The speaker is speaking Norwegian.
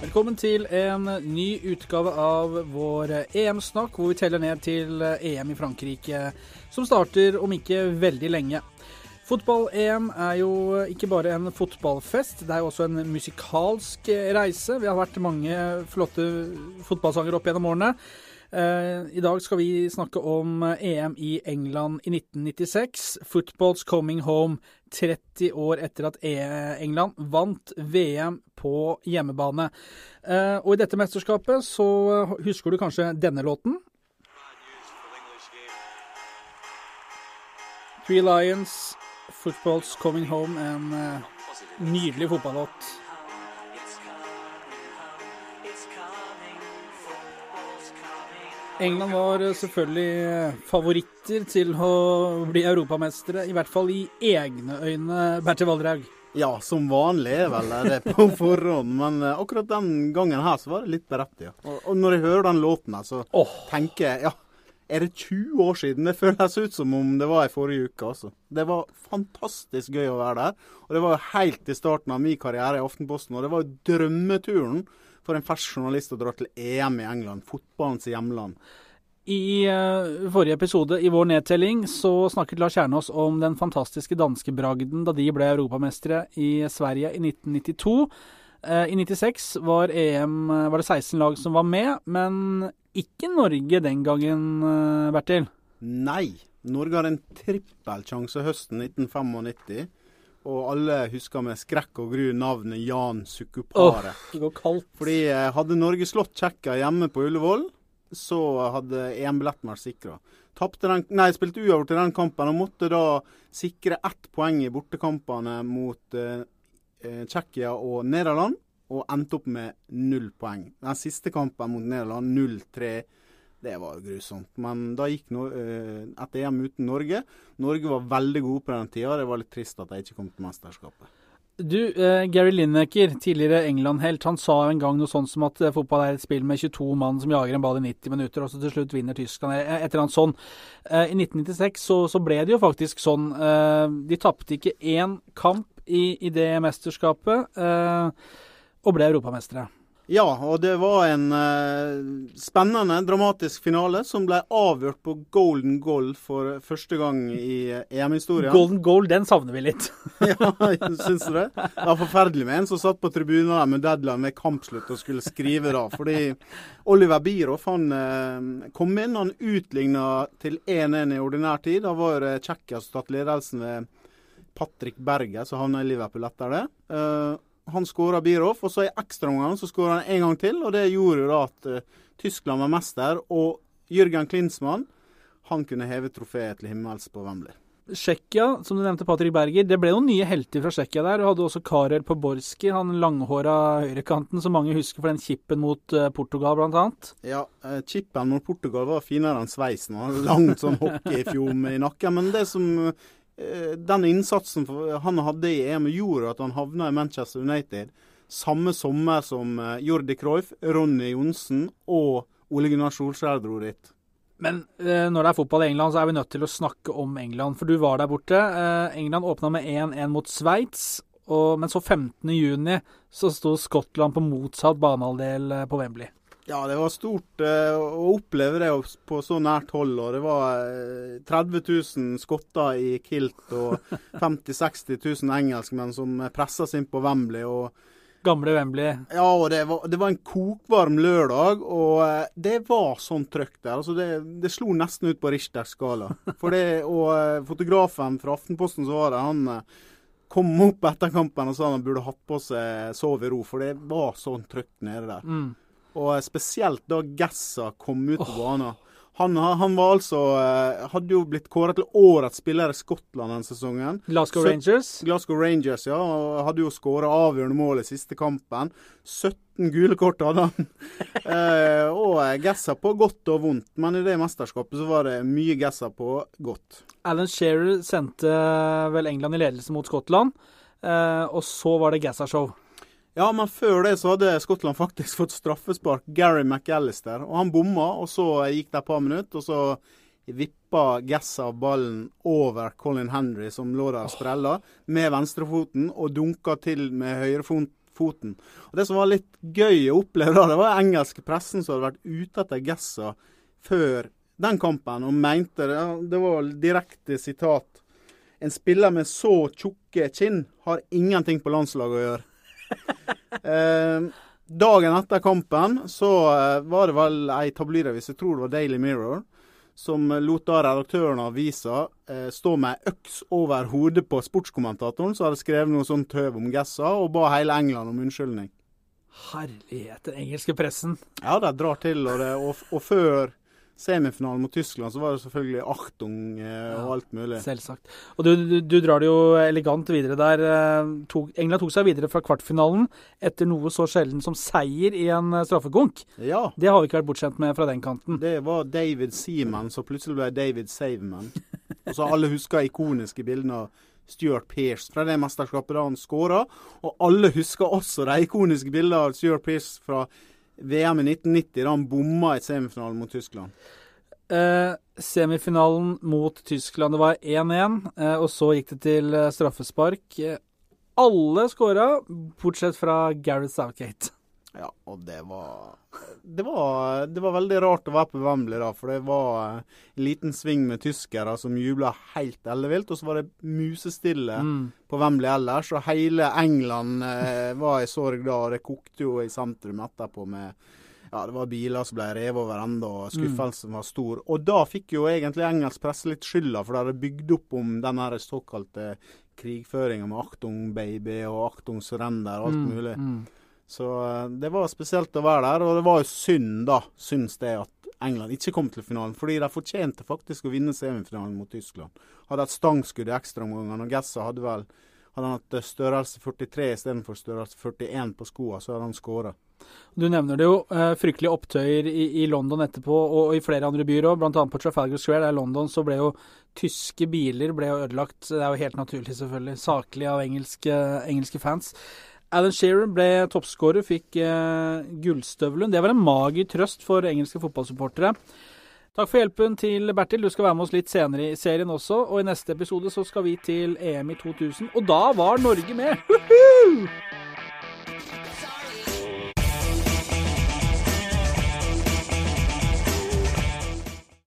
Velkommen til en ny utgave av vår EM-snakk, hvor vi teller ned til EM i Frankrike, som starter om ikke veldig lenge. Fotball-EM er jo ikke bare en fotballfest, det er jo også en musikalsk reise. Vi har vært mange flotte fotballsanger opp gjennom årene. Uh, I dag skal vi snakke om EM i England i 1996. Football's coming home 30 år etter at e England vant VM på hjemmebane. Uh, og i dette mesterskapet så husker du kanskje denne låten? Three Lions, Football's coming home, en nydelig fotballåt. England var selvfølgelig favoritter til å bli europamestere, i hvert fall i egne øyne, Bertil Valdraug. Ja, som vanlig er vel det på forhånd, men eh, akkurat den gangen her så var det litt berettiget. Og, og når jeg hører den låten her, så oh. tenker jeg ja, er det 20 år siden? Det føles ut som om det var i forrige uke. altså. Det var fantastisk gøy å være der. Og det var jo helt i starten av min karriere i Aftenposten, og det var jo drømmeturen for en fersk journalist å dra til EM i England, fotballens hjemland. I uh, forrige episode i vår nedtelling så snakket Lars Kjernås om den fantastiske danskebragden da de ble europamestere i Sverige i 1992. Uh, I 96 var, EM, var det 16 lag som var med, men ikke Norge den gangen, uh, Bertil? Nei. Norge hadde en trippelsjanse høsten 1995 og alle husker med skrekk og gru navnet Jan Sukkupare. Oh, det går kaldt. Fordi eh, hadde Norge slått Tsjekkia hjemme på Ullevål, så hadde EM-billetten vært sikra. Spilte uavgjort i den kampen og måtte da sikre ett poeng i bortekampene mot eh, eh, Tsjekkia og Nederland, og endte opp med null poeng. Den siste kampen mot Nederland 0-3 det var grusomt. Men da gikk no, uh, et EM uten Norge. Norge var veldig gode på den tida. Det var litt trist at de ikke kom til mesterskapet. Du, uh, Gary Lineker, tidligere England-helt, han sa en gang noe sånt som at uh, fotball er et spill med 22 mann som jager en ball i 90 minutter, og så til slutt vinner Tyskland. Et eller annet sånn. I 1996 så, så, ble det jo faktisk sånn. de tapte ikke én kamp i, i det mesterskapet, og ble europamestere. Ja, og det var en uh, spennende, dramatisk finale som ble avgjort på golden goal for første gang i uh, EM-historien. Golden goal, den savner vi litt. ja, syns du det? Det var forferdelig med en som satt på tribunen der med deadline ved kampslutt og skulle skrive da. Fordi Oliver Bierhoff han uh, kom inn, han utligna til 1-1 i ordinær tid. Da var det Tsjekkia som tatt ledelsen ved Patrick Berger, som havna i Liverpool etter det. Uh, han skåra Birov, og så i ekstraomgangen så skåra han en gang til. og Det gjorde jo da at uh, Tyskland var mester, og Jørgen Klinsmann han kunne heve trofeet til himmels på Wembley. Tsjekkia, som du nevnte, Patrick Berger. Det ble noen nye helter fra Tsjekkia der. Du hadde også Karel Poborski, han langhåra høyrekanten som mange husker for den chipen mot uh, Portugal, annet. Ja, uh, chipen mot Portugal var finere enn sveisen. Langt sånn hockeyfjom i nakken. Men det som Eh, den innsatsen han hadde i EM, gjorde at han havna i Manchester United samme sommer som eh, Jordi Cruyff, Ronny Johnsen og Ole Gunnar Solskjær dro dit. Men eh, når det er fotball i England, så er vi nødt til å snakke om England. For du var der borte. Eh, England åpna med 1-1 mot Sveits. Men så 15.6 så sto Skottland på motsatt banehalvdel eh, på Wembley. Ja, det var stort eh, å oppleve det på så nært hold. og Det var eh, 30 000 skotter i kilt og 50 000-60 000 engelskmenn som pressa seg inn på Wembley. og Gamle Wembley. Ja, og det var, det var en kokvarm lørdag, og eh, det var sånn trøkk der. Altså det, det, slo nesten ut på Richters skala. For det, og eh, fotografen fra Aftenposten som var der, han eh, kom opp etter kampen og sa han burde hatt på seg sov i ro, for det var sånn trøkk nede der. Mm. Og spesielt da Gassa kom ut på banen. Han, han, var altså eh, Hadde jo blitt kåret til årets spiller i Skottland den sesongen. Glasgow Rangers? Glasgow Rangers, ja. og Hadde jo skåra avgjørende mål i siste kampen. 17 gule kort hadde han. eh, og Gassa på godt og vondt, men i det mesterskapet så var det mye Gassa på godt. Alan Shearer sendte vel England i ledelse mot Skottland, eh, og så var det Gassa-show. Ja, men før det så hadde Skottland faktisk fått straffespark. Gary McAllister. Og han bomma, og så gikk det et par minutter, og så hoppa av ballen over Colin Henry, som lå der og sprella, med venstrefoten, og dunka til med høyrefoten. Og Det som var litt gøy å oppleve, da, det var engelske pressen som hadde vært ute etter Gessa før den kampen, og mente det, det var direkte sitat En spiller med så tjukke kinn har ingenting på landslaget å gjøre. Eh, dagen etter kampen så eh, var det vel ei tabloidavis, jeg tror det var Daily Mirror, som lot da redaktøren av avisa eh, stå med øks over hodet på sportskommentatoren, som hadde skrevet noe sånt tøv om Gessa, og ba hele England om unnskyldning. Herlighet, den engelske pressen. Ja, de drar til, og, det, og, og før semifinalen mot Tyskland, så var det selvfølgelig Achtung eh, og alt mulig. Selvsagt. Og du, du, du, drar det jo elegant videre der. Tog, Tok, England tok seg videre fra kvartfinalen etter noe så sjelden som seier i en eh, straffekonk. Ja. Det har vi ikke vært bortskjemt med fra den kanten. Det var David Seaman som plutselig ble David Saveman. og så alle husker ikoniske bildene av Stuart Pearce fra det mesterskapet da han skåra. Og alle husker også de ikoniske bildene av Stuart Pearce fra VM i 1990, da han bomma i semifinalen mot Tyskland. Eh, semifinalen mot Tyskland, det var 1-1, eh, og så gikk det til eh, straffespark. Eh, alle skåra, bortsett fra Gareth Southgate. Ja, og det var, det var Det var veldig rart å være på Wembley da, for det var eh, en liten sving med tyskere som jubla helt ellevilt, og så var det musestille Mm. på Wembley ellers, og hele England eh, var i sorg da, og det kokte jo i sentrum etterpå med ja, det var biler som ble revet over ende, og skuffelsen var stor. Og da fikk jo egentlig engelsk presse litt skylda, for de hadde bygd opp om den såkalte krigføringa med 'Achtung baby' og 'Achtung surrender' og alt Mm, mulig. mm. Så eh, det var spesielt å være der, og det var jo synd, da, syns det, at England ikke kom til finalen. Fordi de fortjente faktisk å vinne semifinalen mot Tyskland. Hadde et stangskudd i ekstraomgangene, og Gessa hadde vel hadde han hatt eh, størrelse 43 istedenfor størrelse 41 på skoene, så hadde han skåra. Du nevner det jo. Eh, fryktelige opptøyer i, i London etterpå, og i flere andre byer òg. Bl.a. på Trafalgar Square der i London så ble jo tyske biler ble jo ødelagt. Det er jo helt naturlig, selvfølgelig. Saklig av engelske, engelske fans. Alan Shearer ble toppskårer, fikk eh, gullstøvelen. Det var en mager trøst for engelske fotballsupportere. Takk for hjelpen til Bertil. Du skal være med oss litt senere i serien også. Og i neste episode så skal vi til EM i 2000, og da var Norge med! Woohoo!